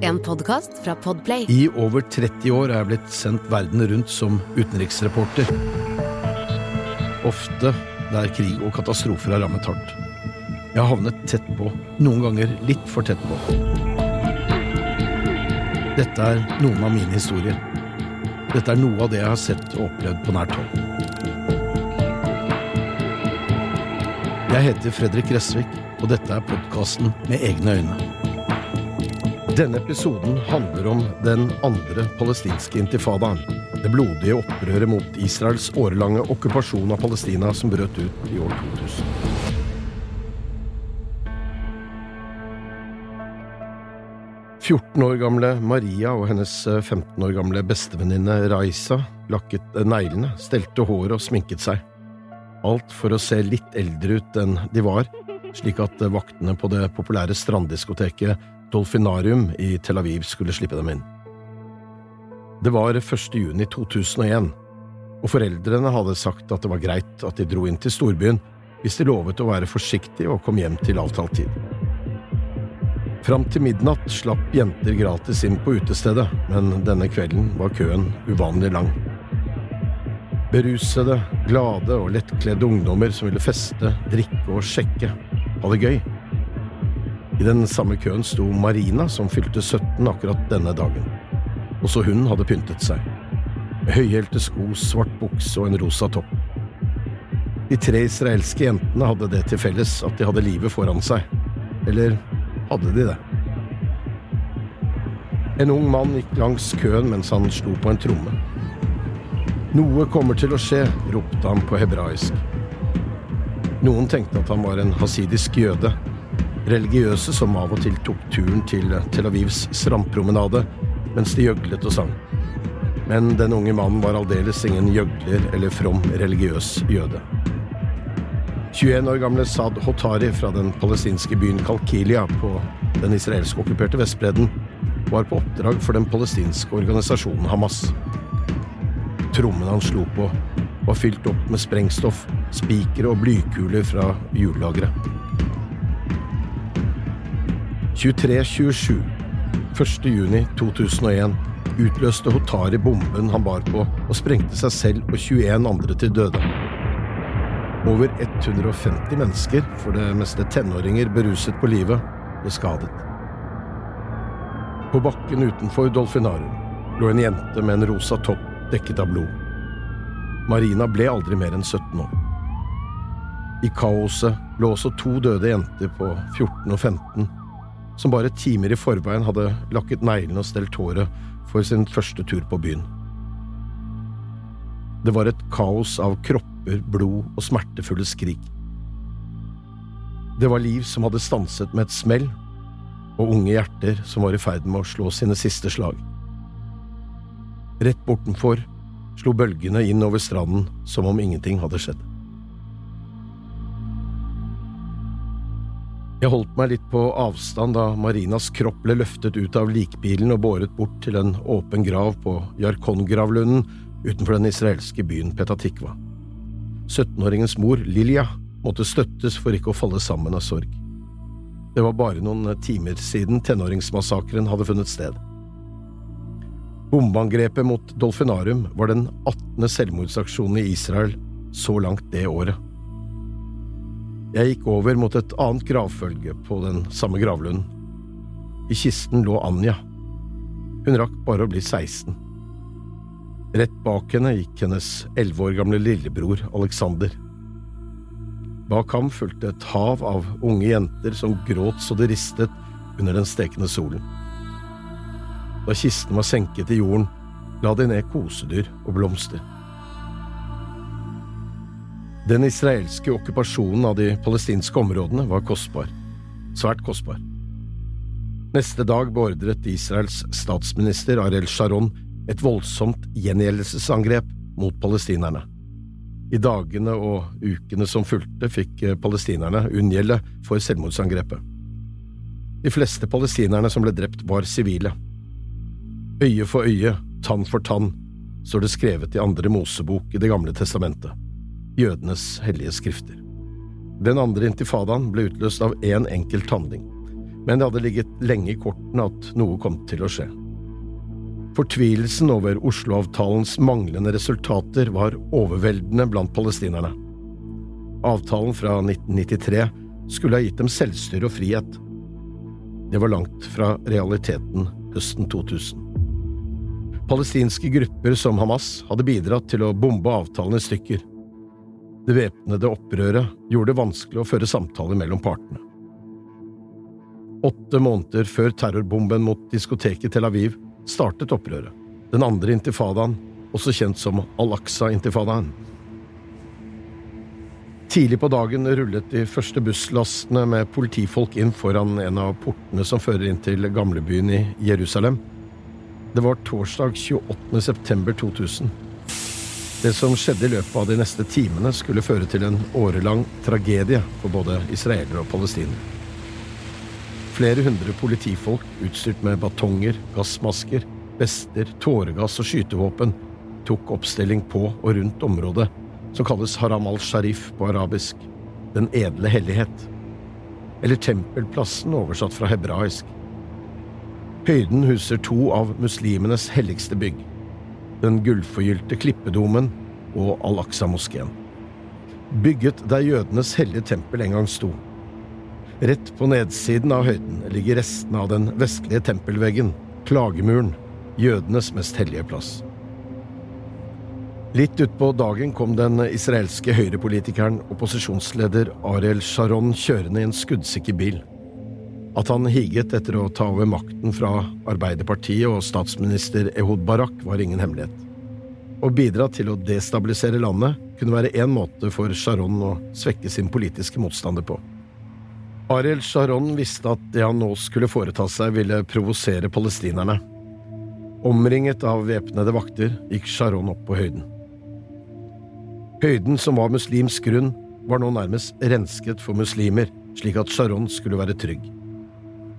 En podkast fra Podplay. I over 30 år er jeg blitt sendt verden rundt som utenriksreporter. Ofte der krig og katastrofer har rammet hardt. Jeg har havnet tett på, noen ganger litt for tett på. Dette er noen av mine historier. Dette er noe av det jeg har sett og opplevd på nært hold. Jeg heter Fredrik Gressvik, og dette er podkasten Med egne øyne. Denne episoden handler om den andre palestinske intifadaen. Det blodige opprøret mot Israels årelange okkupasjon av Palestina som brøt ut i år 2000. Fjorten år gamle Maria og hennes 15 år gamle bestevenninne Raisa lakket neglene, stelte håret og sminket seg. Alt for å se litt eldre ut enn de var, slik at vaktene på det populære stranddiskoteket Dolfinarium i Tel Aviv skulle slippe dem inn. Det var 1. juni 2001, og foreldrene hadde sagt at det var greit at de dro inn til storbyen hvis de lovet å være forsiktige og kom hjem til avtalt tid. Fram til midnatt slapp jenter gratis inn på utestedet, men denne kvelden var køen uvanlig lang. Berusede, glade og lettkledde ungdommer som ville feste, drikke og sjekke, ha det gøy. I den samme køen sto Marina, som fylte 17 akkurat denne dagen. Også hun hadde pyntet seg. Med høyhælte sko, svart bukse og en rosa topp. De tre israelske jentene hadde det til felles at de hadde livet foran seg. Eller hadde de det? En ung mann gikk langs køen mens han slo på en tromme. Noe kommer til å skje, ropte han på hebraisk. Noen tenkte at han var en hasidisk jøde, religiøse som av og til tok turen til Tel Avivs strandpromenade mens de gjøglet og sang. Men den unge mannen var aldeles ingen gjøgler eller from religiøs jøde. 21 år gamle Saad Hotari fra den palestinske byen Kalkilia på den israelsk-okkuperte Vestbredden var på oppdrag for den palestinske organisasjonen Hamas. Trommen han slo på, var fylt opp med sprengstoff, spikere og blykuler fra hjullageret. 23.27 1. juni 2001 utløste Hotari bomben han bar på, og sprengte seg selv og 21 andre til døde. Over 150 mennesker, for det meste tenåringer beruset på livet, ble skadet. På bakken utenfor Dolfinarium lå en jente med en rosa topp dekket av blod. Marina ble aldri mer enn 17 år. I kaoset lå også to døde jenter på 14 og 15 som bare timer i forveien hadde lakket neglene og stelt håret for sin første tur på byen. Det var et kaos av kropper, blod og smertefulle skrik. Det var liv som hadde stanset med et smell, og unge hjerter som var i ferd med å slå sine siste slag. Rett bortenfor slo bølgene inn over stranden som om ingenting hadde skjedd. Jeg holdt meg litt på avstand da Marinas kropp ble løftet ut av likbilen og båret bort til en åpen grav på Jarkon-gravlunden utenfor den israelske byen Petatikva. 17-åringens mor, Lilja, måtte støttes for ikke å falle sammen av sorg. Det var bare noen timer siden tenåringsmassakren hadde funnet sted. Bombeangrepet mot Dolfinarium var den 18. selvmordsaksjonen i Israel så langt det året. Jeg gikk over mot et annet gravfølge på den samme gravlunden. I kisten lå Anja. Hun rakk bare å bli 16. Rett bak henne gikk hennes elleve år gamle lillebror Alexander. Bak ham fulgte et hav av unge jenter som gråt så det ristet under den stekende solen. Da kisten var senket i jorden, la de ned kosedyr og blomster. Den israelske okkupasjonen av de palestinske områdene var kostbar. Svært kostbar. Neste dag beordret Israels statsminister Ariel Sharon et voldsomt gjengjeldelsesangrep mot palestinerne. I dagene og ukene som fulgte, fikk palestinerne unngjelde for selvmordsangrepet. De fleste palestinerne som ble drept, var sivile. Øye for øye, tann for tann, står det skrevet i andre Mosebok i Det gamle testamentet jødenes hellige skrifter. Den andre intifadaen ble utløst av én en enkelt handling. men det hadde ligget lenge i kortene at noe kom til å skje. Fortvilelsen over Oslo-avtalens manglende resultater var overveldende blant palestinerne. Avtalen fra 1993 skulle ha gitt dem selvstyre og frihet. Det var langt fra realiteten høsten 2000. Palestinske grupper som Hamas hadde bidratt til å bombe avtalen i stykker. Det væpnede opprøret gjorde det vanskelig å føre samtaler mellom partene. Åtte måneder før terrorbomben mot diskoteket Tel Aviv startet opprøret. Den andre intifadaen, også kjent som Al-Aqsa-intifadaen. Tidlig på dagen rullet de første busslastene med politifolk inn foran en av portene som fører inn til gamlebyen i Jerusalem. Det var torsdag 28. september 2000. Det som skjedde i løpet av de neste timene, skulle føre til en årelang tragedie for både israelere og palestinere. Flere hundre politifolk utstyrt med batonger, gassmasker, vester, tåregass og skytevåpen tok oppstilling på og rundt området som kalles Haram al-Sharif på arabisk, Den edle hellighet, eller Tempelplassen oversatt fra hebraisk. Høyden huser to av muslimenes helligste bygg, den gullforgylte klippedomen og Al-Aqsa-moskeen. Bygget der jødenes hellige tempel en gang sto. Rett på nedsiden av høyden ligger restene av den vestlige tempelveggen, klagemuren, jødenes mest hellige plass. Litt utpå dagen kom den israelske høyrepolitikeren, opposisjonsleder Ariel Sharon, kjørende i en skuddsikker bil. At han higet etter å ta over makten fra Arbeiderpartiet og statsminister Ehud Barak, var ingen hemmelighet. Å bidra til å destabilisere landet kunne være én måte for Sharon å svekke sin politiske motstander på. Ariel Sharon visste at det han nå skulle foreta seg, ville provosere palestinerne. Omringet av væpnede vakter gikk Sharon opp på høyden. Høyden, som var muslimsk grunn, var nå nærmest rensket for muslimer, slik at Sharon skulle være trygg.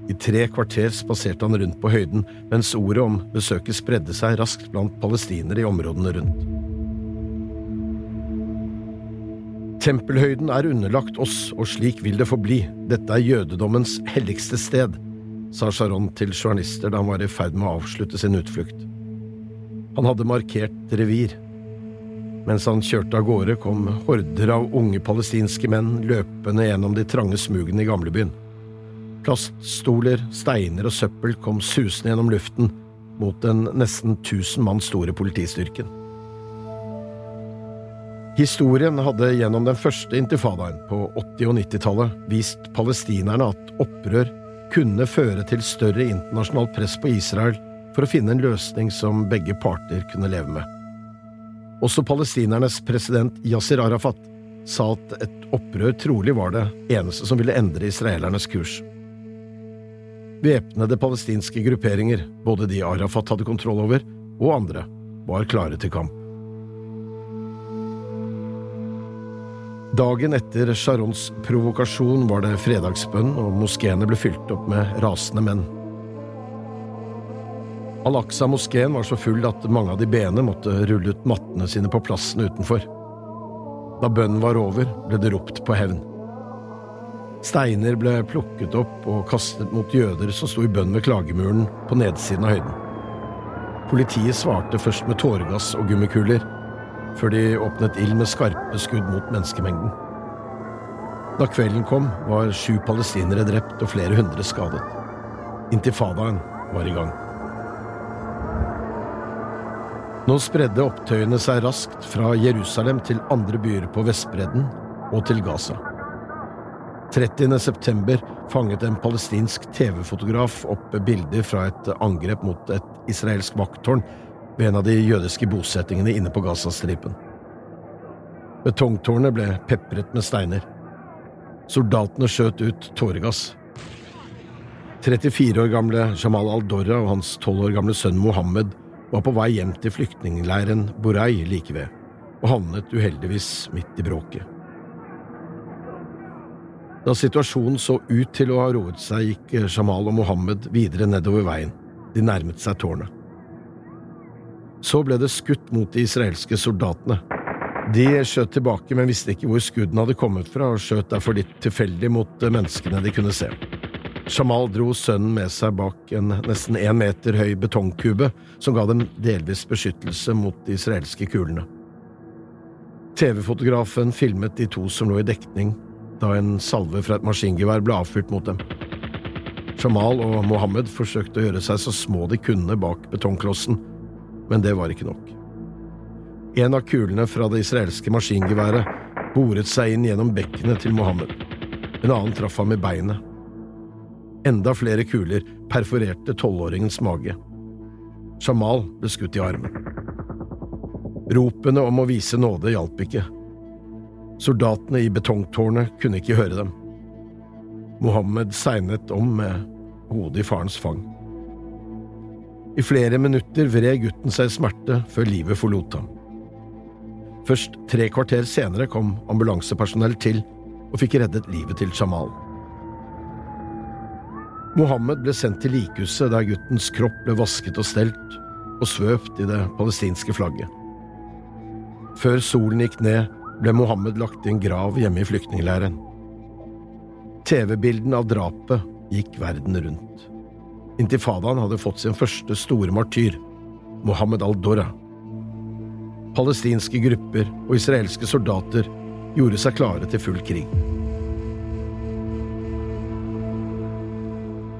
I tre kvarter spaserte han rundt på høyden, mens ordet om besøket spredde seg raskt blant palestinere i områdene rundt. Tempelhøyden er underlagt oss, og slik vil det forbli. Dette er jødedommens helligste sted, sa Sharon til journalister da han var i ferd med å avslutte sin utflukt. Han hadde markert revir. Mens han kjørte av gårde, kom horder av unge palestinske menn løpende gjennom de trange smugene i gamlebyen. Plaststoler, steiner og søppel kom susende gjennom luften mot den nesten tusen mann store politistyrken. Historien hadde gjennom den første intifadaen på 80- og 90-tallet vist palestinerne at opprør kunne føre til større internasjonalt press på Israel for å finne en løsning som begge parter kunne leve med. Også palestinernes president Yasir Arafat sa at et opprør trolig var det eneste som ville endre israelernes kurs. Væpnede palestinske grupperinger, både de Arafat hadde kontroll over, og andre, var klare til kamp. Dagen etter Sharons provokasjon var det fredagsbønn, og moskeene ble fylt opp med rasende menn. Al-Aqsa-moskeen var så full at mange av de bene måtte rulle ut mattene sine på plassen utenfor. Da bønnen var over, ble det ropt på hevn. Steiner ble plukket opp og kastet mot jøder som sto i bønn ved klagemuren på nedsiden av høyden. Politiet svarte først med tåregass og gummikuler før de åpnet ild med skarpe skudd mot menneskemengden. Da kvelden kom, var sju palestinere drept og flere hundre skadet. Intifadaen var i gang. Nå spredde opptøyene seg raskt fra Jerusalem til andre byer på Vestbredden og til Gaza. 30. september fanget en palestinsk TV-fotograf opp bilder fra et angrep mot et israelsk vakttårn ved en av de jødiske bosettingene inne på Gazastripen. Betongtårnet ble pepret med steiner. Soldatene skjøt ut tåregass. 34 år gamle Jamal al-Dorra og hans 12 år gamle sønn Mohammed var på vei hjem til flyktningleiren Borei like ved, og havnet uheldigvis midt i bråket. Da situasjonen så ut til å ha roet seg, gikk Jamal og Mohammed videre nedover veien. De nærmet seg tårnet. Så ble det skutt mot de israelske soldatene. De skjøt tilbake, men visste ikke hvor skuddene hadde kommet fra, og skjøt derfor litt tilfeldig mot menneskene de kunne se. Jamal dro sønnen med seg bak en nesten én meter høy betongkube som ga dem delvis beskyttelse mot de israelske kulene. TV-fotografen filmet de to som lå i dekning da en salve fra et maskingevær ble avfyrt mot dem. Jamal og Mohammed forsøkte å gjøre seg så små de kunne bak betongklossen, men det var ikke nok. En av kulene fra det israelske maskingeværet boret seg inn gjennom bekkenet til Mohammed. En annen traff ham i beinet. Enda flere kuler perforerte tolvåringens mage. Jamal ble skutt i armen. Ropene om å vise nåde hjalp ikke. Soldatene i betongtårnet kunne ikke høre dem. Mohammed segnet om med hodet i farens fang. I flere minutter vred gutten seg i smerte før livet forlot ham. Først tre kvarter senere kom ambulansepersonell til og fikk reddet livet til Jamal. Mohammed ble sendt til likhuset der guttens kropp ble vasket og stelt og svøpt i det palestinske flagget. Før solen gikk ned, ble Mohammed lagt i en grav hjemme i flyktningleiren. TV-bildene av drapet gikk verden rundt. Intifadaen hadde fått sin første store martyr, Mohammed al-Dora. Palestinske grupper og israelske soldater gjorde seg klare til full krig.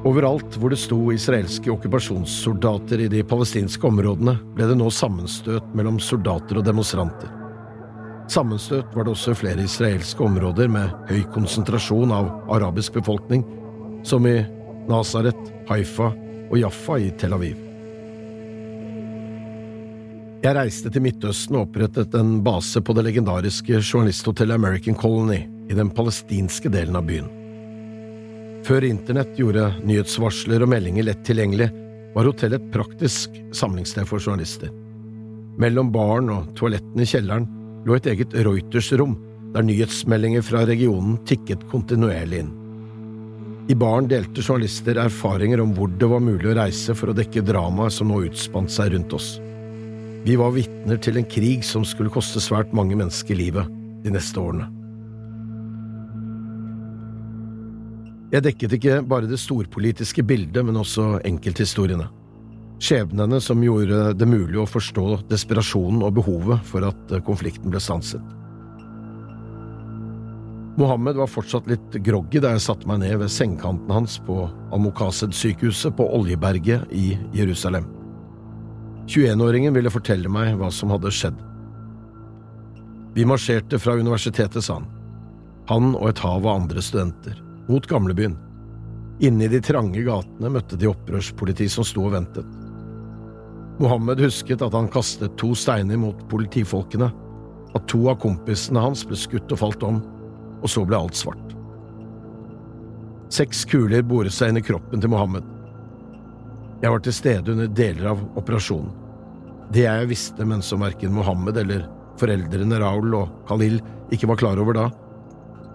Overalt hvor det sto israelske okkupasjonssoldater i de palestinske områdene, ble det nå sammenstøt mellom soldater og demonstranter. Sammenstøt var det også flere israelske områder med høy konsentrasjon av arabisk befolkning, som i Nazaret, Haifa og Jaffa i Tel Aviv. Jeg reiste til Midtøsten og opprettet en base på det legendariske journalisthotellet American Colony i den palestinske delen av byen. Før internett gjorde nyhetsvarsler og meldinger lett tilgjengelig, var hotellet et praktisk samlingssted for journalister. Mellom baren og toalettene i kjelleren lå et eget Reuters-rom, der nyhetsmeldinger fra regionen tikket kontinuerlig inn. I baren delte journalister erfaringer om hvor det var mulig å reise for å dekke dramaet som nå utspant seg rundt oss. Vi var vitner til en krig som skulle koste svært mange mennesker livet de neste årene. Jeg dekket ikke bare det storpolitiske bildet, men også enkelthistoriene. Skjebnene som gjorde det mulig å forstå desperasjonen og behovet for at konflikten ble stanset. Mohammed var fortsatt litt groggy da jeg satte meg ned ved sengekanten hans på Al-Mokased-sykehuset på Oljeberget i Jerusalem. 21-åringen ville fortelle meg hva som hadde skjedd. Vi marsjerte fra universitetet, sa han. Han og et hav av andre studenter mot gamlebyen. Inne i de trange gatene møtte de opprørspoliti som sto og ventet. Mohammed husket at han kastet to steiner mot politifolkene, at to av kompisene hans ble skutt og falt om, og så ble alt svart. Seks kuler boret seg inn i kroppen til Mohammed. Jeg var til stede under deler av operasjonen. Det jeg visste, men som verken Mohammed eller foreldrene Raul og Khalil ikke var klar over da,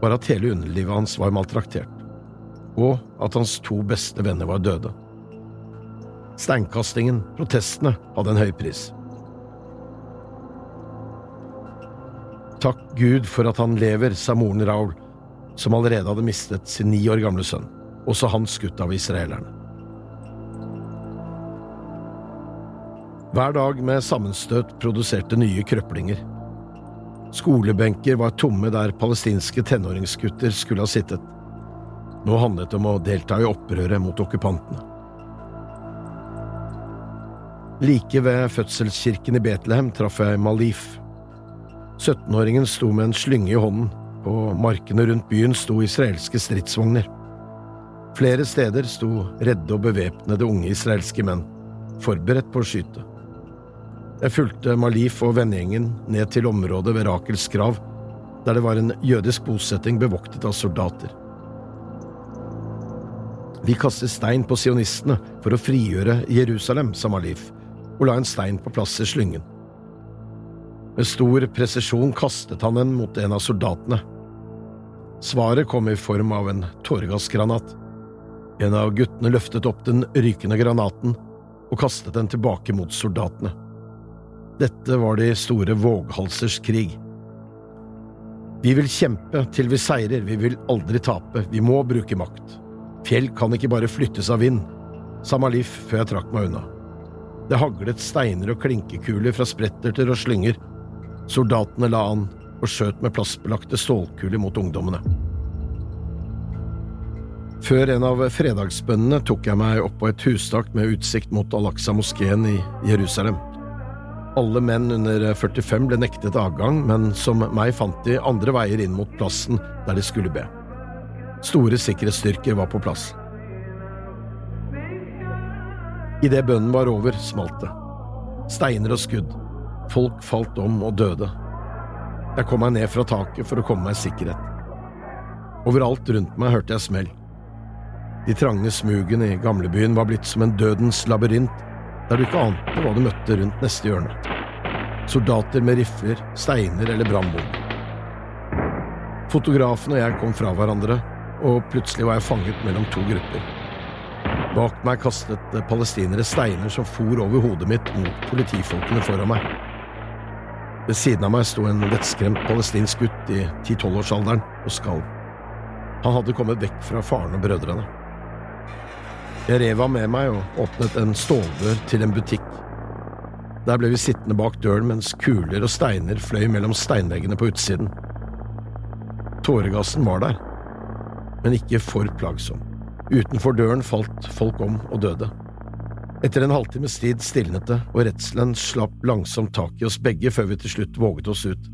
var at hele underlivet hans var maltraktert, og at hans to beste venner var døde. Steinkastingen, protestene, hadde en høy pris. Takk Gud for at han lever, sa moren Raul, som allerede hadde mistet sin ni år gamle sønn, også han skutt av israelerne. Hver dag med sammenstøt produserte nye krøplinger. Skolebenker var tomme der palestinske tenåringsgutter skulle ha sittet. Nå handlet det om å delta i opprøret mot okkupantene. Like ved fødselskirken i Betlehem traff jeg Malif. 17-åringen sto med en slynge i hånden. På markene rundt byen sto israelske stridsvogner. Flere steder sto redde og bevæpnede unge israelske menn, forberedt på å skyte. Jeg fulgte Malif og vennegjengen ned til området ved Rakels grav, der det var en jødisk bosetting bevoktet av soldater. Vi kastet stein på sionistene for å frigjøre Jerusalem, sa Malif, og la en stein på plass i slyngen. Med stor presisjon kastet han den mot en av soldatene. Svaret kom i form av en tåregassgranat. En av guttene løftet opp den rykende granaten og kastet den tilbake mot soldatene. Dette var de store våghalsers krig. Vi vil kjempe til vi seirer, vi vil aldri tape, vi må bruke makt. Fjell kan ikke bare flyttes av vind, sa Malif før jeg trakk meg unna. Det haglet steiner og klinkekuler fra spretterter og slynger. Soldatene la an og skjøt med plastbelagte stålkuler mot ungdommene. Før en av fredagsbønnene tok jeg meg opp på et hustak med utsikt mot Al-Aqsa-moskeen i Jerusalem. Alle menn under 45 ble nektet adgang, men som meg fant de andre veier inn mot plassen der de skulle be. Store sikkerhetsstyrker var på plass. Idet bønnen var over, smalt det. Steiner og skudd. Folk falt om og døde. Jeg kom meg ned fra taket for å komme meg i sikkerhet. Overalt rundt meg hørte jeg smell. De trange smugene i gamlebyen var blitt som en dødens labyrint, der du ikke ante hva du møtte rundt neste hjørne. Soldater med rifler, steiner eller brannbomber. Fotografen og jeg kom fra hverandre, og plutselig var jeg fanget mellom to grupper. Bak meg kastet palestinere steiner som for over hodet mitt mot politifolkene foran meg. Ved siden av meg sto en vettskremt palestinsk gutt i 10–12-årsalderen og skalv. Han hadde kommet vekk fra faren og brødrene. Jeg rev ham med meg og åpnet en ståldør til en butikk. Der ble vi sittende bak døren mens kuler og steiner fløy mellom steinveggene på utsiden. Tåregassen var der, men ikke for plagsom. Utenfor døren falt folk om og døde. Etter en halvtimes tid stilnet det, og redselen slapp langsomt tak i oss begge før vi til slutt våget oss ut.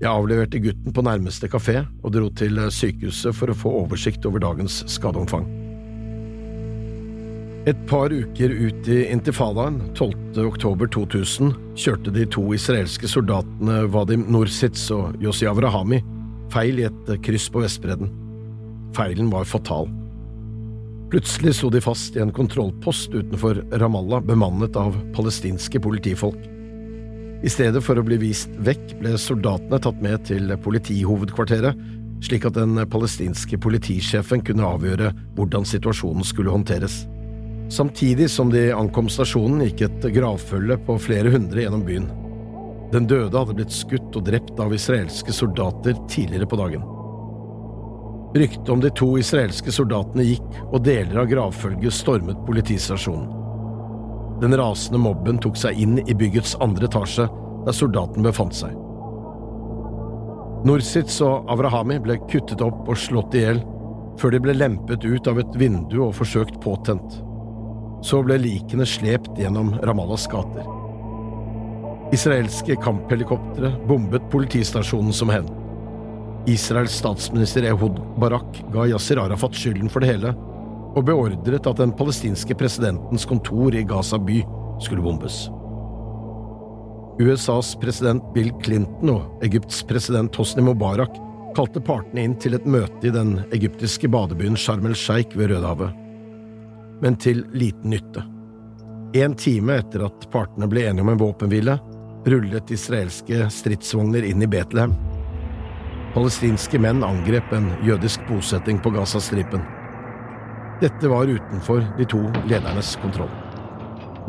Jeg avleverte gutten på nærmeste kafé og dro til sykehuset for å få oversikt over dagens skadeomfang. Et par uker ut i intifadaen, 12. oktober 2000, kjørte de to israelske soldatene Vadim Nursitz og Yossi Avrahami feil i et kryss på Vestbredden. Feilen var fatal. Plutselig sto de fast i en kontrollpost utenfor Ramallah bemannet av palestinske politifolk. I stedet for å bli vist vekk ble soldatene tatt med til politihovedkvarteret, slik at den palestinske politisjefen kunne avgjøre hvordan situasjonen skulle håndteres. Samtidig som de ankom stasjonen, gikk et gravfølge på flere hundre gjennom byen. Den døde hadde blitt skutt og drept av israelske soldater tidligere på dagen. Ryktet om de to israelske soldatene gikk, og deler av gravfølget stormet politistasjonen. Den rasende mobben tok seg inn i byggets andre etasje, der soldaten befant seg. Nursitz og Avrahami ble kuttet opp og slått i hjel, før de ble lempet ut av et vindu og forsøkt påtent. Så ble likene slept gjennom Ramallas gater. Israelske kamphelikoptre bombet politistasjonen som hevn. Israels statsminister Ehud Barak ga Yasir Arafat skylden for det hele, og beordret at den palestinske presidentens kontor i Gaza by skulle bombes. USAs president Bill Clinton og Egypts president Hosni Mubarak kalte partene inn til et møte i den egyptiske badebyen Sharm el-Sheikh ved Rødehavet, men til liten nytte. En time etter at partene ble enige om en våpenhvile, rullet israelske stridsvogner inn i Betlehem Palestinske menn angrep en jødisk bosetting på Gazastripen. Dette var utenfor de to ledernes kontroll.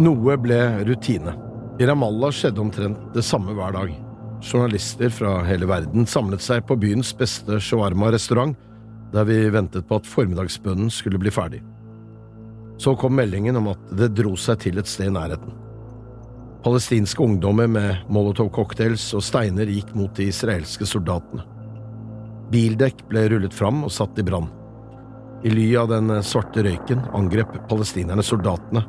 Noe ble rutine. I Ramallah skjedde omtrent det samme hver dag. Journalister fra hele verden samlet seg på byens beste shawarma-restaurant, der vi ventet på at formiddagsbønnen skulle bli ferdig. Så kom meldingen om at det dro seg til et sted i nærheten. Palestinske ungdommer med molotov-cocktails og steiner gikk mot de israelske soldatene. Bildekk ble rullet fram og satt i brann. I ly av den svarte røyken angrep palestinerne soldatene,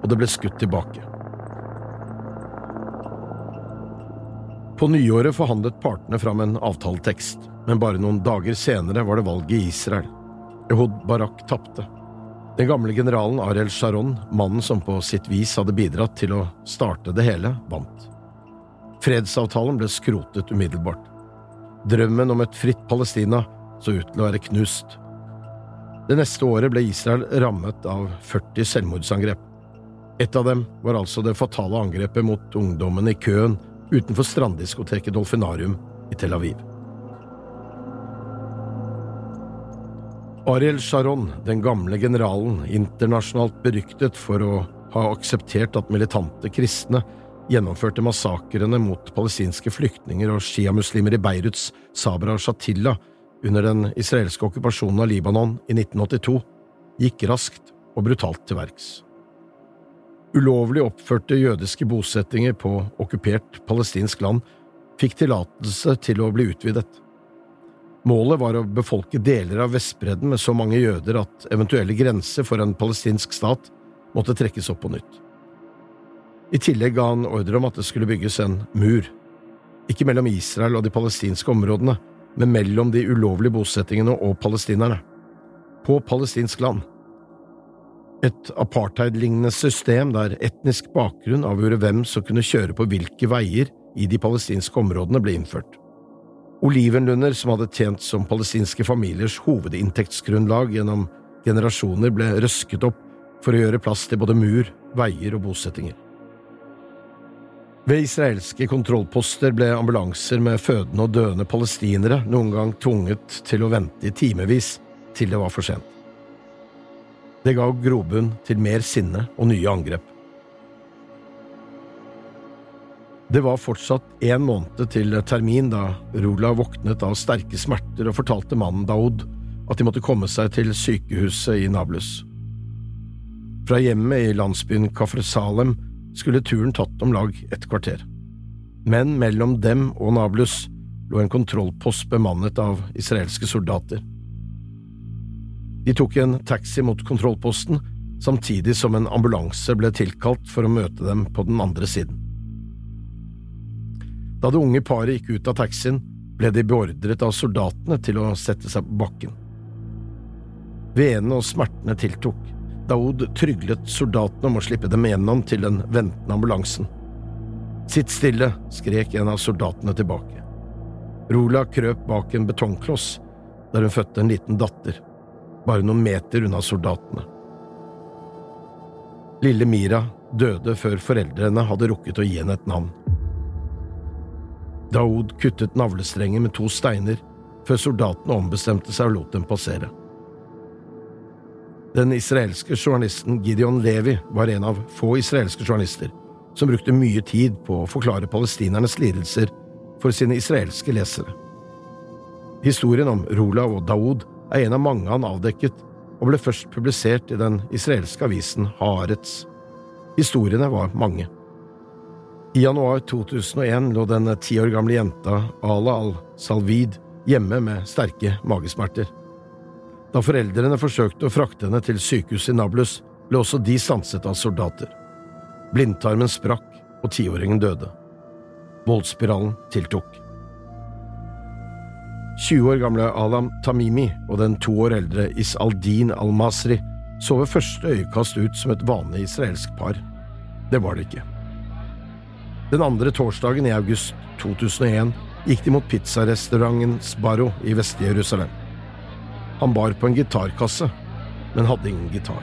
og det ble skutt tilbake. På nyåret forhandlet partene fram en avtaletekst, men bare noen dager senere var det valg i Israel. Ehud Barak tapte. Den gamle generalen Ariel Sharon, mannen som på sitt vis hadde bidratt til å starte det hele, vant. Fredsavtalen ble skrotet umiddelbart. Drømmen om et fritt Palestina så ut til å være knust. Det neste året ble Israel rammet av 40 selvmordsangrep. Et av dem var altså det fatale angrepet mot ungdommen i køen utenfor stranddiskoteket Dolfinarium i Tel Aviv. Ariel Sharon, den gamle generalen, internasjonalt beryktet for å ha akseptert at militante kristne gjennomførte massakrene mot palestinske flyktninger og sjiamuslimer i Beiruts Sabra og Shatilla under den israelske okkupasjonen av Libanon i 1982, gikk raskt og brutalt til verks. Ulovlig oppførte jødiske bosettinger på okkupert palestinsk land fikk tillatelse til å bli utvidet. Målet var å befolke deler av Vestbredden med så mange jøder at eventuelle grenser for en palestinsk stat måtte trekkes opp på nytt. I tillegg ga han ordre om at det skulle bygges en mur, ikke mellom Israel og de palestinske områdene, men mellom de ulovlige bosettingene og palestinerne, på palestinsk land. Et apartheid-lignende system der etnisk bakgrunn avgjorde hvem som kunne kjøre på hvilke veier i de palestinske områdene, ble innført. Olivenlunder som hadde tjent som palestinske familiers hovedinntektsgrunnlag gjennom generasjoner, ble røsket opp for å gjøre plass til både mur, veier og bosettinger. Ved israelske kontrollposter ble ambulanser med fødende og døende palestinere noen gang tvunget til å vente i timevis til det var for sent. Det ga grobunn til mer sinne og nye angrep. Det var fortsatt én måned til termin da Rula våknet av sterke smerter og fortalte mannen Daoud at de måtte komme seg til sykehuset i Nablus. Fra hjemmet i landsbyen Kafr Salem skulle turen tatt om lag et kvarter. Men mellom dem og Nablus lå en kontrollpost bemannet av israelske soldater. De tok en taxi mot kontrollposten, samtidig som en ambulanse ble tilkalt for å møte dem på den andre siden. Da det unge paret gikk ut av taxien, ble de beordret av soldatene til å sette seg på bakken. Venene og smertene tiltok. Daoud tryglet soldatene om å slippe dem gjennom til den ventende ambulansen. Sitt stille, skrek en av soldatene tilbake. Rola krøp bak en betongkloss der hun fødte en liten datter bare noen meter unna soldatene. Lille Mira døde før foreldrene hadde rukket å gi henne et navn. Daoud kuttet navlestrengen med to steiner før soldatene ombestemte seg og lot dem passere. Den israelske journalisten Gideon Levi var en av få israelske journalister som brukte mye tid på å forklare palestinernes lidelser for sine israelske lesere. Historien om Rolav og Daoud er en av mange han avdekket, og ble først publisert i den israelske avisen Haaretz. Historiene var mange. I januar 2001 lå den ti år gamle jenta Ala al-Salvid hjemme med sterke magesmerter. Da foreldrene forsøkte å frakte henne til sykehuset i Nablus, ble også de stanset av soldater. Blindtarmen sprakk, og tiåringen døde. Voldsspiralen tiltok. 20 år gamle Alam Tamimi og den to år eldre Is-Aldin al-Masri så ved første øyekast ut som et vanlig israelsk par. Det var det ikke. Den andre torsdagen i august 2001 gikk de mot pizzarestauranten Sbarro i Vest-Jerusalem. Han bar på en gitarkasse, men hadde ingen gitar.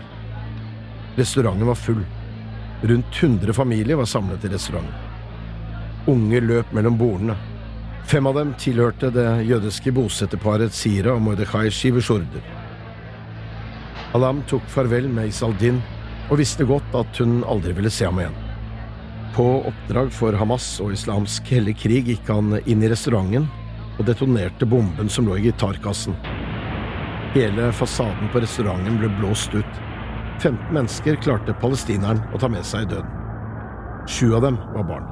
Restauranten var full. Rundt 100 familier var samlet i restauranten. Unge løp mellom bordene. Fem av dem tilhørte det jødiske bosetterparet Sira og Mordechai Shiveshurder. Alam tok farvel med Isaldin og visste godt at hun aldri ville se ham igjen. På oppdrag for Hamas og islamsk hellig krig gikk han inn i restauranten og detonerte bomben som lå i gitarkassen. Hele fasaden på restauranten ble blåst ut. 15 mennesker klarte palestineren å ta med seg i døden. Sju av dem var barn.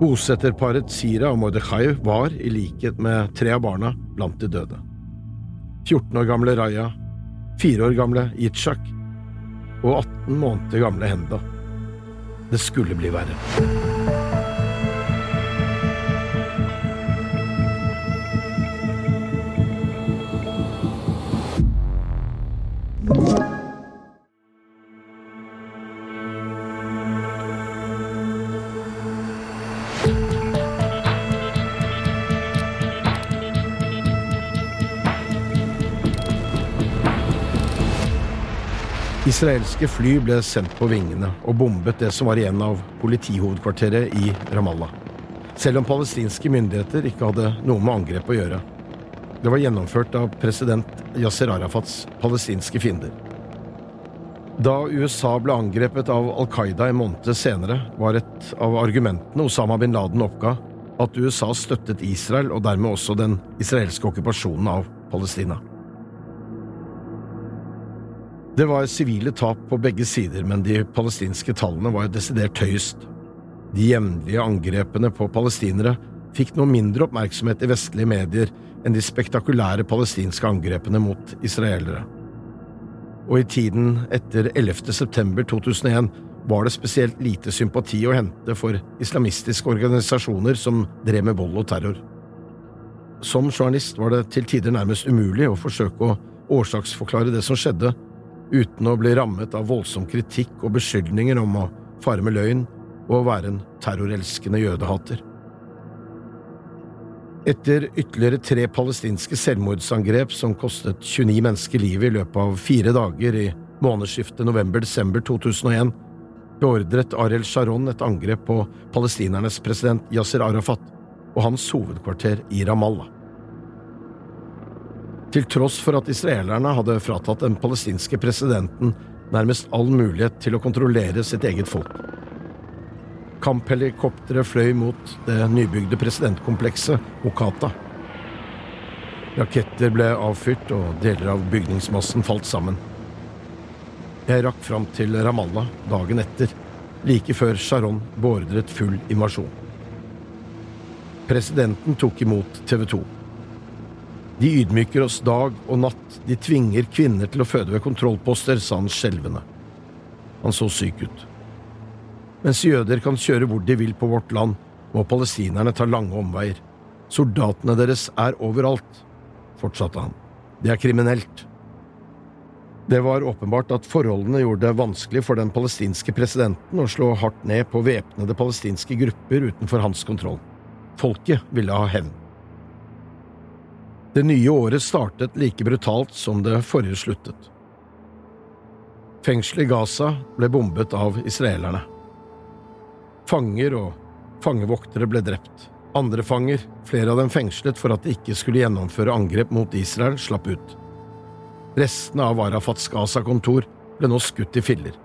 Bosetterparet Sira og Mordechai var, i likhet med tre av barna, blant de døde. 14 år gamle Raya, 4 år gamle Yitzhak og 18 måneder gamle Henda. Det skulle bli verre. Israelske fly ble sendt på vingene og bombet det som var igjen av politihovedkvarteret i Ramallah. Selv om palestinske myndigheter ikke hadde noe med angrepet å gjøre. Det var gjennomført av president Yasir Arafats palestinske fiender. Da USA ble angrepet av Al Qaida en måned senere, var et av argumentene Osama bin Laden oppga, at USA støttet Israel og dermed også den israelske okkupasjonen av Palestina. Det var sivile tap på begge sider, men de palestinske tallene var desidert høyest. De jevnlige angrepene på palestinere fikk noe mindre oppmerksomhet i vestlige medier enn de spektakulære palestinske angrepene mot israelere. Og i tiden etter 11. september 2001 var det spesielt lite sympati å hente for islamistiske organisasjoner som drev med vold og terror. Som journalist var det til tider nærmest umulig å forsøke å årsaksforklare det som skjedde, uten å bli rammet av voldsom kritikk og beskyldninger om å fare med løgn og å være en terrorelskende jødehater. Etter ytterligere tre palestinske selvmordsangrep som kostet 29 mennesker livet i løpet av fire dager i månedsskiftet november–desember 2001, beordret Ariel Sharon et angrep på palestinernes president Yasir Arafat og hans hovedkvarter i Ramallah. Til tross for at israelerne hadde fratatt den palestinske presidenten nærmest all mulighet til å kontrollere sitt eget folk. Kamphelikoptre fløy mot det nybygde presidentkomplekset Okata. Raketter ble avfyrt, og deler av bygningsmassen falt sammen. Jeg rakk fram til Ramallah dagen etter, like før Sharon beordret full invasjon. Presidenten tok imot TV 2. De ydmyker oss dag og natt, de tvinger kvinner til å føde ved kontrollposter, sa han skjelvende. Han så syk ut. Mens jøder kan kjøre hvor de vil på vårt land, må palestinerne ta lange omveier. Soldatene deres er overalt, fortsatte han. Det er kriminelt. Det var åpenbart at forholdene gjorde det vanskelig for den palestinske presidenten å slå hardt ned på væpnede palestinske grupper utenfor hans kontroll. Folket ville ha hevn. Det nye året startet like brutalt som det forrige sluttet. Fengselet i Gaza ble bombet av israelerne. Fanger og fangevoktere ble drept. Andre fanger, flere av dem fengslet for at de ikke skulle gjennomføre angrep mot Israel, slapp ut. Restene av Arafats Gaza-kontor ble nå skutt i filler.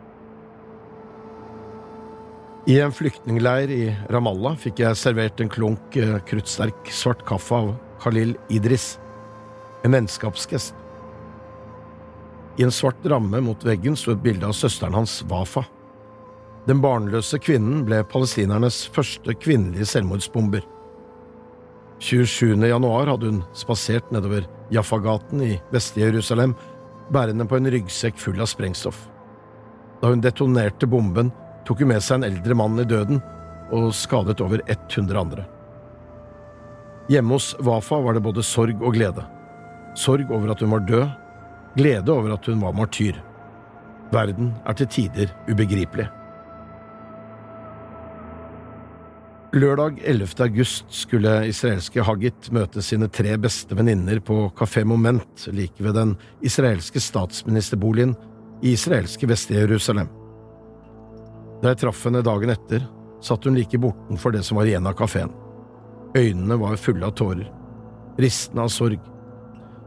I en flyktningleir i Ramallah fikk jeg servert en klunk eh, kruttsterk svart kaffe av Khalil Idris en vennskapsgest. I en svart ramme mot veggen sto et bilde av søsteren hans, Wafa. Den barnløse kvinnen ble palestinernes første kvinnelige selvmordsbomber. 27. januar hadde hun spasert nedover Jaffa-gaten i vestlige Jerusalem, bærende på en ryggsekk full av sprengstoff. Da hun detonerte bomben, tok hun med seg en eldre mann i døden og skadet over 100 andre. Hjemme hos Wafa var det både sorg og glede sorg over at hun var død, glede over at hun var martyr. Verden er til tider ubegripelig. Lørdag 11. august skulle israelske Hagit møte sine tre beste venninner på Kafé Moment like ved den israelske statsministerboligen i israelske Vest-Jerusalem. Da jeg traff henne dagen etter, satt hun like bortenfor det som var igjen av kafeen. Øynene var fulle av tårer, ristende av sorg.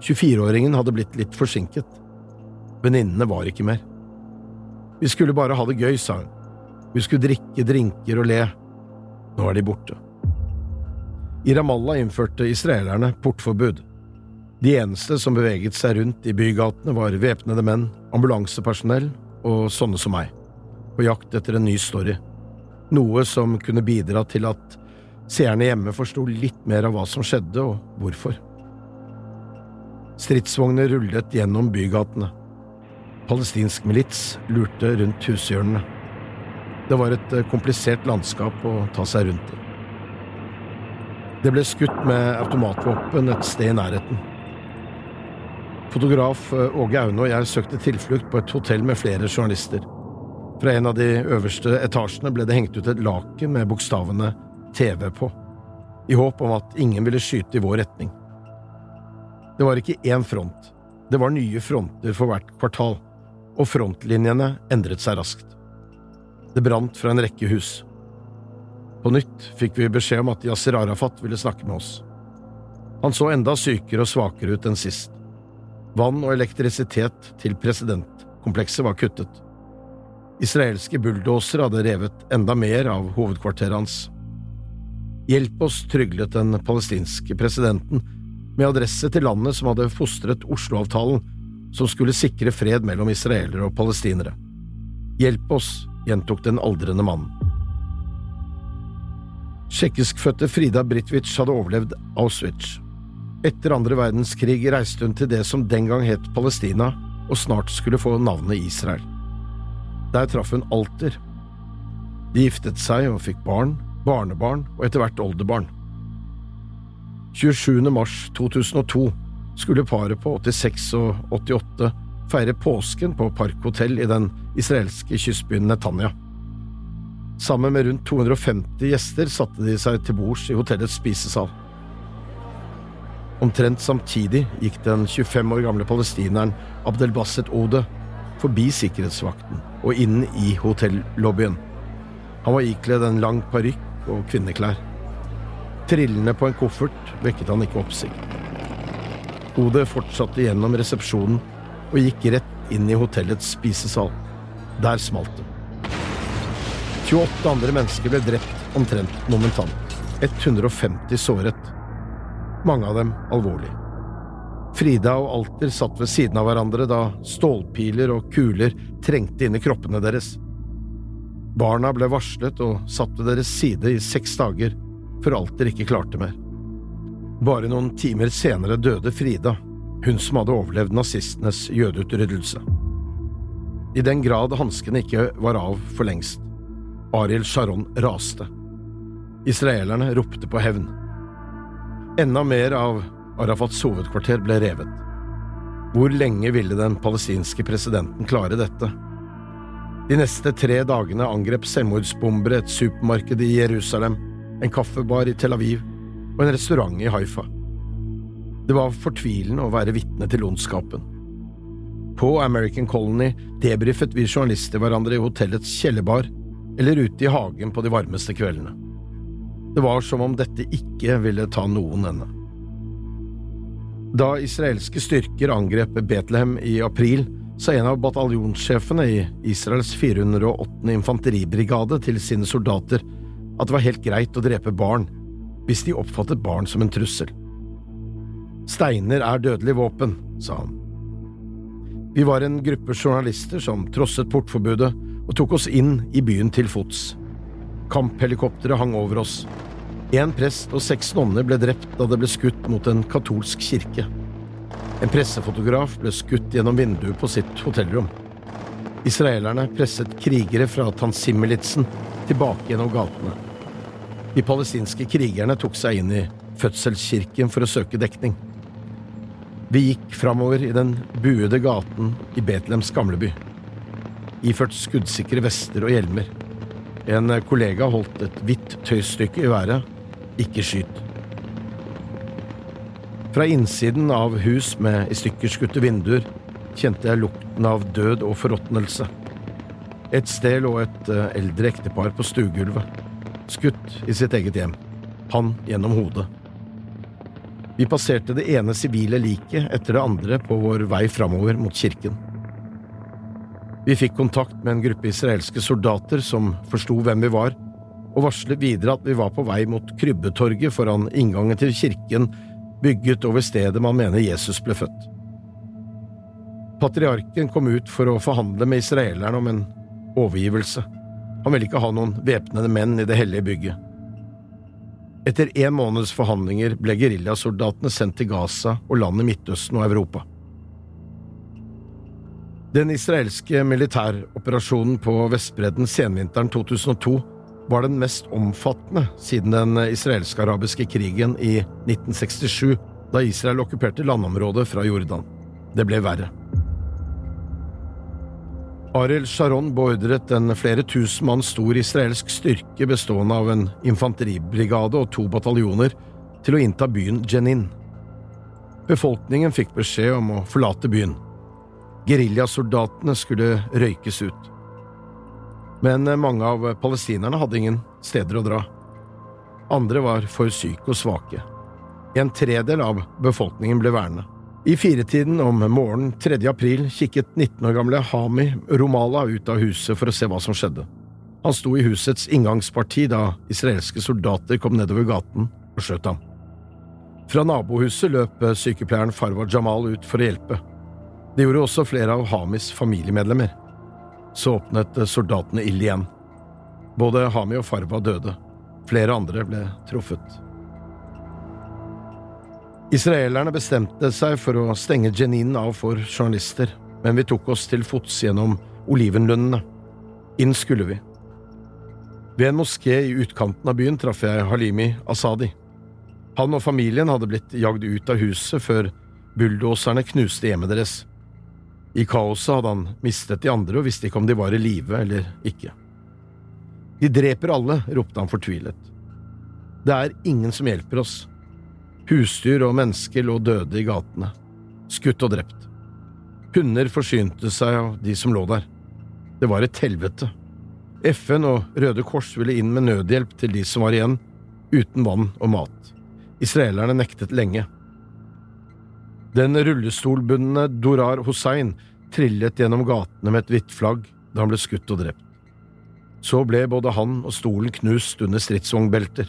24-åringen hadde blitt litt forsinket. Venninnene var ikke mer. Vi skulle bare ha det gøy, sa hun. Vi skulle drikke drinker og le. Nå er de borte. I Ramallah innførte israelerne portforbud. De eneste som beveget seg rundt i bygatene, var væpnede menn, ambulansepersonell og sånne som meg, på jakt etter en ny story. Noe som kunne bidra til at seerne hjemme forsto litt mer av hva som skjedde, og hvorfor. Stridsvogner rullet gjennom bygatene. Palestinsk milits lurte rundt hushjørnene. Det var et eh, komplisert landskap å ta seg rundt i. Det ble skutt med automatvåpen et sted i nærheten. Fotograf eh, Åge Aune og jeg søkte tilflukt på et hotell med flere journalister. Fra en av de øverste etasjene ble det hengt ut et laken med bokstavene TV på, i håp om at ingen ville skyte i vår retning. Det var ikke én front, det var nye fronter for hvert kvartal, og frontlinjene endret seg raskt. Det brant fra en rekke hus. På nytt fikk vi beskjed om at Yasir Arafat ville snakke med oss. Han så enda sykere og svakere ut enn sist. Vann og elektrisitet til presidentkomplekset var kuttet. Israelske bulldosere hadde revet enda mer av hovedkvarteret hans. Hjelp oss, tryglet den palestinske presidenten, med adresse til landet som hadde fostret Oslo-avtalen, som skulle sikre fred mellom israelere og palestinere. Hjelp oss, gjentok den aldrende mannen. Tsjekkiskfødte Frida Britwitz hadde overlevd Auschwitz. Etter andre verdenskrig reiste hun til det som den gang het Palestina, og snart skulle få navnet Israel. Der traff hun Alter. De giftet seg og fikk barn, barnebarn og etter hvert oldebarn. 27. mars 2002 skulle paret på 86 og 88 feire påsken på Parkhotell i den israelske kystbyen Netanya. Sammen med rundt 250 gjester satte de seg til bords i hotellets spisesal. Omtrent samtidig gikk den 25 år gamle palestineren Abdelbasset Ode forbi sikkerhetsvakten og inn i hotellobbyen. Han var ikledd en lang parykk og kvinneklær. Trillende på en koffert vekket han ikke oppsikt. Ode fortsatte gjennom resepsjonen og gikk rett inn i hotellets spisesal. Der smalt det. 28 andre mennesker ble drept omtrent momentant. 150 såret. Mange av dem alvorlig. Frida og Alter satt ved siden av hverandre da stålpiler og kuler trengte inn i kroppene deres. Barna ble varslet og satt ved deres side i seks dager, før Alter ikke klarte mer. Bare noen timer senere døde Frida, hun som hadde overlevd nazistenes jødeutryddelse. I den grad hanskene ikke var av for lengst. Ariel Sharon raste. Israelerne ropte på hevn. Enda mer av Arafats hovedkvarter ble revet. Hvor lenge ville den palestinske presidenten klare dette? De neste tre dagene angrep selvmordsbombere et supermarked i Jerusalem, en kaffebar i Tel Aviv og en restaurant i Haifa. Det var fortvilende å være vitne til ondskapen. På American Colony debrifet vi journalister hverandre i hotellets kjellerbar eller ute i hagen på de varmeste kveldene. Det var som om dette ikke ville ta noen ende. Da israelske styrker angrep Betlehem i april, sa en av bataljonssjefene i Israels 408. infanteribrigade til sine soldater at det var helt greit å drepe barn hvis de oppfattet barn som en trussel. Steiner er dødelig våpen, sa han. Vi var en gruppe journalister som trosset portforbudet og tok oss inn i byen til fots. Kamphelikopteret hang over oss. En prest og seks nonner ble drept da det ble skutt mot en katolsk kirke. En pressefotograf ble skutt gjennom vinduet på sitt hotellrom. Israelerne presset krigere fra Tansim-militsen tilbake gjennom gatene. De palestinske krigerne tok seg inn i fødselskirken for å søke dekning. Vi gikk framover i den buede gaten i Betlehems gamleby. Iført skuddsikre vester og hjelmer. En kollega holdt et hvitt tøystykke i været. Ikke skyt. Fra innsiden av hus med i stykker skutte vinduer kjente jeg lukten av død og forråtnelse. Et sted lå et eh, eldre ektepar på stuegulvet, skutt i sitt eget hjem, han gjennom hodet. Vi passerte det ene sivile liket etter det andre på vår vei framover mot kirken. Vi fikk kontakt med en gruppe israelske soldater som forsto hvem vi var, og varslet videre at vi var på vei mot Krybbetorget foran inngangen til kirken bygget over stedet man mener Jesus ble født. Patriarken kom ut for å forhandle med israelerne om en overgivelse. Han ville ikke ha noen væpnede menn i det hellige bygget. Etter en måneds forhandlinger ble geriljasoldatene sendt til Gaza og land i Midtøsten og Europa. Den israelske militæroperasjonen på Vestbredden senvinteren 2002 var den mest omfattende siden den israelsk-arabiske krigen i 1967, da Israel okkuperte landområdet fra Jordan. Det ble verre. Ariel Sharon beordret en flere tusen mann stor israelsk styrke bestående av en infanteribrigade og to bataljoner til å innta byen Jenin. Befolkningen fikk beskjed om å forlate byen. Geriljasoldatene skulle røykes ut. Men mange av palestinerne hadde ingen steder å dra. Andre var for syke og svake. En tredel av befolkningen ble værende. I firetiden om morgenen 3. april kikket 19 år gamle Hami Romala ut av huset for å se hva som skjedde. Han sto i husets inngangsparti da israelske soldater kom nedover gaten og skjøt ham. Fra nabohuset løp sykepleieren Farwa Jamal ut for å hjelpe. Det gjorde også flere av Hamis familiemedlemmer. Så åpnet soldatene ild igjen. Både Hami og Farva døde. Flere andre ble truffet. Israelerne bestemte seg for å stenge Jenin av for journalister, men vi tok oss til fots gjennom olivenlundene. Inn skulle vi. Ved en moské i utkanten av byen traff jeg Halimi Asadi. Han og familien hadde blitt jagd ut av huset før bulldoserne knuste hjemmet deres. I kaoset hadde han mistet de andre og visste ikke om de var i live eller ikke. De dreper alle, ropte han fortvilet. Det er ingen som hjelper oss. Husdyr og mennesker lå døde i gatene, skutt og drept. Hunder forsynte seg av de som lå der. Det var et helvete. FN og Røde Kors ville inn med nødhjelp til de som var igjen, uten vann og mat. Israelerne nektet lenge. Den rullestolbundne Dorar Hussein trillet gjennom gatene med et hvitt flagg da han ble skutt og drept. Så ble både han og stolen knust under stridsvognbelter.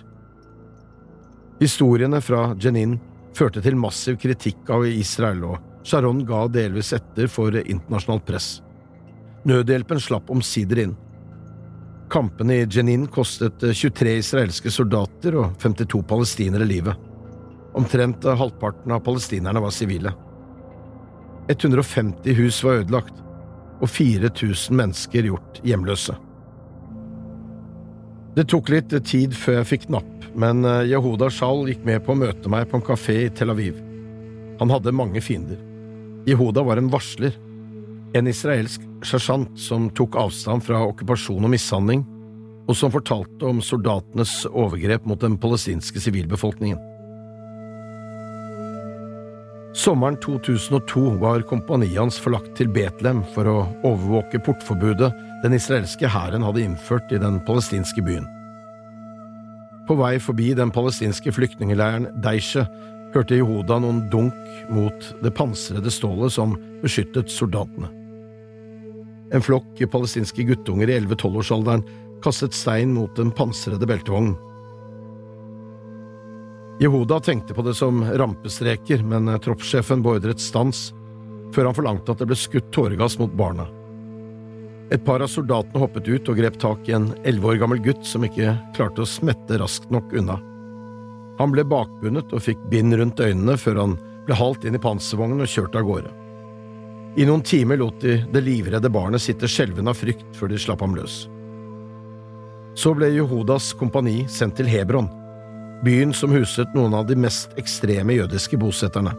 Historiene fra Jenin førte til massiv kritikk av Israel, og Sharon ga delvis etter for internasjonalt press. Nødhjelpen slapp omsider inn. Kampene i Jenin kostet 23 israelske soldater og 52 palestinere livet. Omtrent halvparten av palestinerne var sivile. 150 hus var ødelagt, og 4000 mennesker gjort hjemløse. Det tok litt tid før jeg fikk napp, men eh, Yehuda Shal gikk med på å møte meg på en kafé i Tel Aviv. Han hadde mange fiender. Yehuda var en varsler, en israelsk sersjant som tok avstand fra okkupasjon og mishandling, og som fortalte om soldatenes overgrep mot den palestinske sivilbefolkningen. Sommeren 2002 var kompaniet hans forlagt til Betlehem for å overvåke portforbudet den israelske hæren hadde innført i den palestinske byen. På vei forbi den palestinske flyktningleiren Deishe hørte Jehoda noen dunk mot det pansrede stålet som beskyttet soldatene. En flokk palestinske guttunger i 11–12-årsalderen kastet stein mot den pansrede beltevognen. Jehoda tenkte på det som rampestreker, men troppssjefen beordret stans, før han forlangte at det ble skutt tåregass mot barna. Et par av soldatene hoppet ut og grep tak i en elleve år gammel gutt som ikke klarte å smette raskt nok unna. Han ble bakbundet og fikk bind rundt øynene før han ble halt inn i panservognen og kjørt av gårde. I noen timer lot de det livredde barnet sitte skjelvende av frykt før de slapp ham løs. Så ble Jehodas kompani sendt til Hebron, byen som huset noen av de mest ekstreme jødiske bosetterne.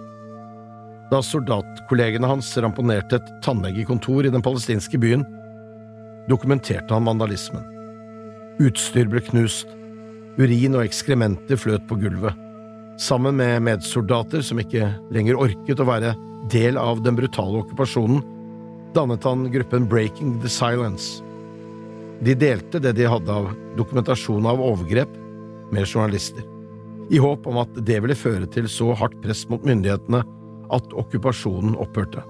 Da soldatkollegene hans ramponerte et tannlegekontor i den palestinske byen, dokumenterte han vandalismen. Utstyr ble knust, urin og ekskrementer fløt på gulvet. Sammen med medsoldater som ikke lenger orket å være del av den brutale okkupasjonen, dannet han gruppen Breaking the Silence. De delte det de hadde av dokumentasjon av overgrep, med journalister i håp om at det ville føre til så hardt press mot myndighetene at okkupasjonen opphørte.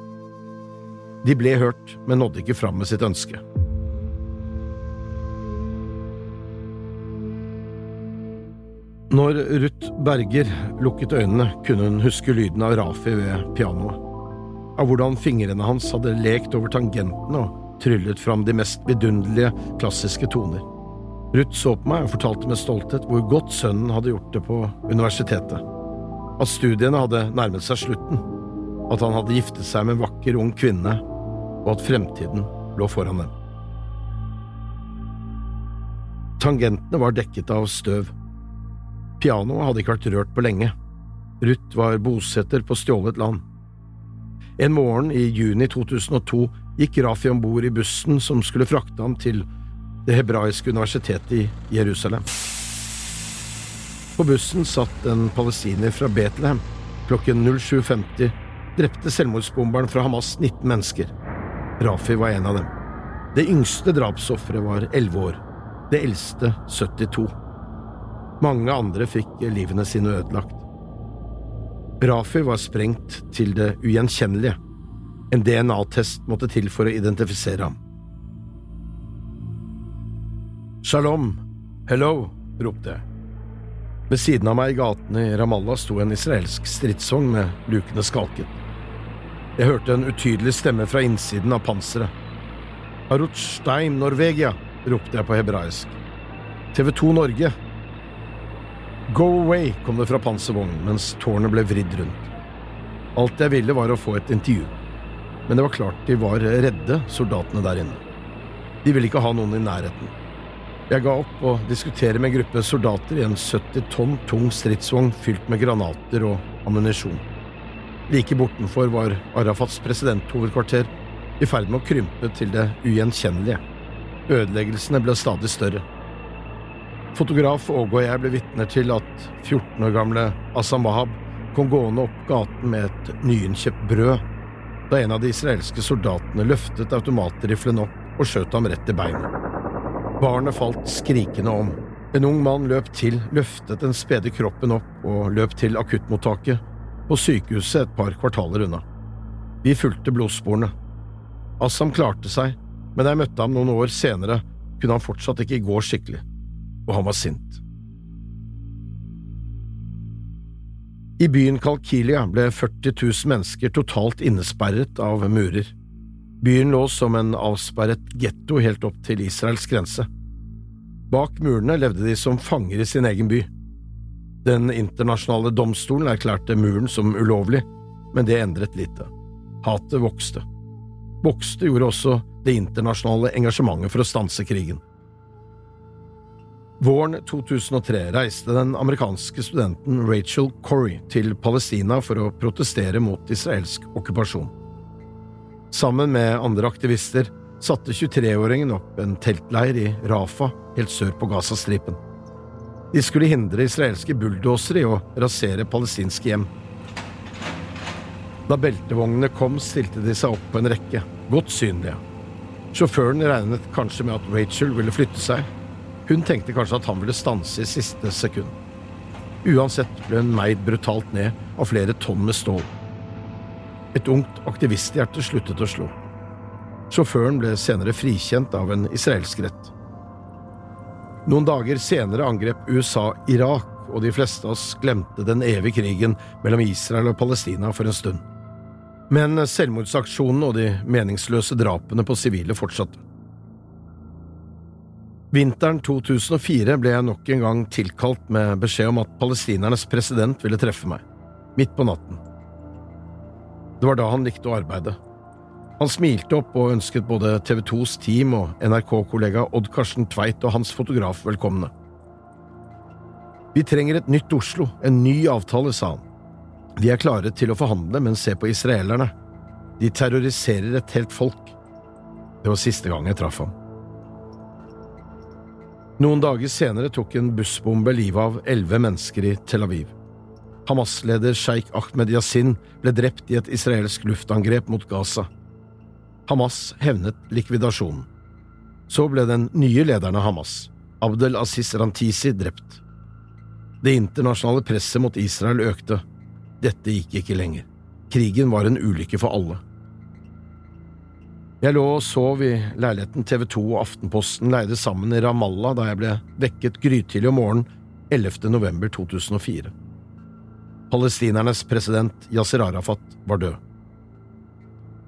De ble hørt, men nådde ikke fram med sitt ønske. Når Ruth Berger lukket øynene, kunne hun huske lyden av Rafi ved pianoet, av hvordan fingrene hans hadde lekt over tangentene og tryllet fram de mest vidunderlige klassiske toner. Ruth så på meg og fortalte med stolthet hvor godt sønnen hadde gjort det på universitetet. At studiene hadde nærmet seg slutten, at han hadde giftet seg med en vakker, ung kvinne, og at fremtiden lå foran dem. Tangentene var dekket av støv. Pianoet hadde ikke vært rørt på lenge. Ruth var bosetter på stjålet land. En morgen i juni 2002 gikk Rafi om bord i bussen som skulle frakte ham til det hebraiske universitetet i Jerusalem. På bussen satt en palestiner fra Betlehem. Klokken 07.50 drepte selvmordsbomberen fra Hamas 19 mennesker. Rafi var en av dem. Det yngste drapsofferet var 11 år, det eldste 72. Mange andre fikk livene sine ødelagt. Rafi var sprengt til det ugjenkjennelige. En DNA-test måtte til for å identifisere ham. Shalom, hello, ropte jeg. Ved siden av meg i gatene i Ramallah sto en israelsk stridsvogn med lukene skalket. Jeg hørte en utydelig stemme fra innsiden av panseret. Arutstein Norvegia, ropte jeg på hebraisk. TV 2 Norge. Go away, kom det fra panservognen mens tårnet ble vridd rundt. Alt jeg ville var å få et intervju, men det var klart de var redde, soldatene der inne. De ville ikke ha noen i nærheten. Jeg ga opp å diskutere med en gruppe soldater i en 70 tonn tung stridsvogn fylt med granater og ammunisjon. Like bortenfor var Arafats presidenthovedkvarter i ferd med å krympe til det ugjenkjennelige. Ødeleggelsene ble stadig større. Fotograf Åge og jeg ble vitner til at 14 år gamle Assam Wahab kom gående opp gaten med et nyinnkjøpt brød da en av de israelske soldatene løftet automatriflen opp og skjøt ham rett i beinet. Barnet falt skrikende om. En ung mann løp til, løftet den spede kroppen opp og løp til akuttmottaket på sykehuset et par kvartaler unna. Vi fulgte blodsporene. Assam klarte seg, men da jeg møtte ham noen år senere, kunne han fortsatt ikke gå skikkelig, og han var sint. I byen Kalkilia ble 40 000 mennesker totalt innesperret av murer. Byen lå som en avsperret getto helt opp til Israels grense. Bak murene levde de som fanger i sin egen by. Den internasjonale domstolen erklærte muren som ulovlig, men det endret lite. Hatet vokste. Vokste gjorde også det internasjonale engasjementet for å stanse krigen. Våren 2003 reiste den amerikanske studenten Rachel Corrie til Palestina for å protestere mot israelsk okkupasjon. Sammen med andre aktivister satte 23-åringen opp en teltleir i Rafa, helt sør på Gazastripen. De skulle hindre israelske bulldosere i å rasere palestinske hjem. Da beltevognene kom, stilte de seg opp på en rekke, godt synlige. Sjåføren regnet kanskje med at Rachel ville flytte seg. Hun tenkte kanskje at han ville stanse i siste sekund. Uansett ble hun meid brutalt ned av flere tonn med stål. Et ungt aktivisthjerte sluttet å slå. Sjåføren ble senere frikjent av en israelsk rett. Noen dager senere angrep USA Irak, og de fleste av oss glemte den evige krigen mellom Israel og Palestina for en stund. Men selvmordsaksjonene og de meningsløse drapene på sivile fortsatte. Vinteren 2004 ble jeg nok en gang tilkalt med beskjed om at palestinernes president ville treffe meg, midt på natten. Det var da han likte å arbeide. Han smilte opp og ønsket både TV 2s team og NRK-kollega Odd Karsten Tveit og hans fotograf velkomne. Vi trenger et nytt Oslo, en ny avtale, sa han. Vi er klare til å forhandle, men se på israelerne. De terroriserer et helt folk. Det var siste gang jeg traff ham. Noen dager senere tok en bussbombe livet av elleve mennesker i Tel Aviv. Hamas-leder sjeik Ahmed Yasin ble drept i et israelsk luftangrep mot Gaza. Hamas hevnet likvidasjonen. Så ble den nye lederen av Hamas, Abdel Aziz Rantisi, drept. Det internasjonale presset mot Israel økte. Dette gikk ikke lenger. Krigen var en ulykke for alle. Jeg lå og sov i leiligheten TV 2 og Aftenposten leide sammen i Ramallah da jeg ble vekket grytidlig om morgenen 11. november 2004. Palestinernes president Yasir Arafat var død.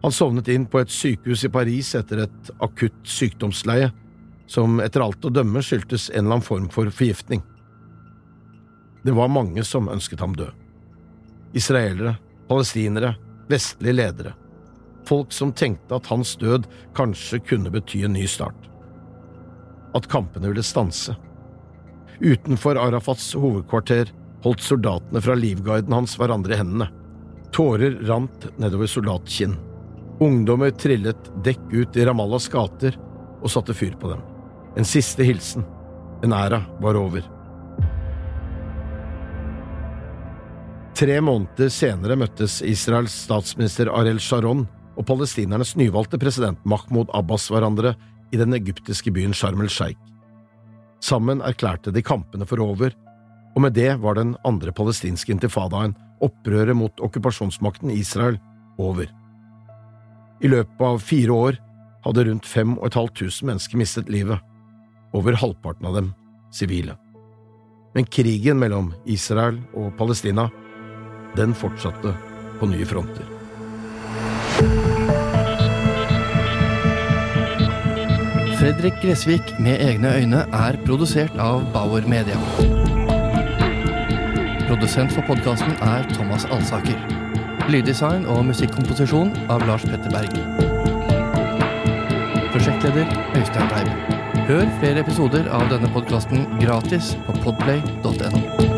Han sovnet inn på et sykehus i Paris etter et akutt sykdomsleie, som etter alt å dømme skyldtes en eller annen form for forgiftning. Det var mange som ønsket ham død. Israelere, palestinere, vestlige ledere. Folk som tenkte at hans død kanskje kunne bety en ny start. At kampene ville stanse. Utenfor Arafats hovedkvarter holdt soldatene fra livguiden hans hverandre i hendene. Tårer rant nedover soldatkinn. Ungdommer trillet dekk ut i Ramallas gater og satte fyr på dem. En siste hilsen. En æra var over. Tre måneder senere møttes Israels statsminister Ariel Sharon og palestinernes nyvalgte president Mahmoud Abbas hverandre i den egyptiske byen Sharm el-Sheikh. Sammen erklærte de kampene for over, og med det var den andre palestinske intifadaen, opprøret mot okkupasjonsmakten Israel, over. I løpet av fire år hadde rundt 5500 mennesker mistet livet, over halvparten av dem sivile. Men krigen mellom Israel og Palestina, den fortsatte på nye fronter. Fredrik Gressvik med egne øyne er produsert av Bauer Media. Produsent for podkasten er Thomas Alsaker. Lyddesign og musikkomposisjon av Lars Petter Berg. Prosjektleder Øystein Reib. Hør flere episoder av denne podkasten gratis på podplay.no.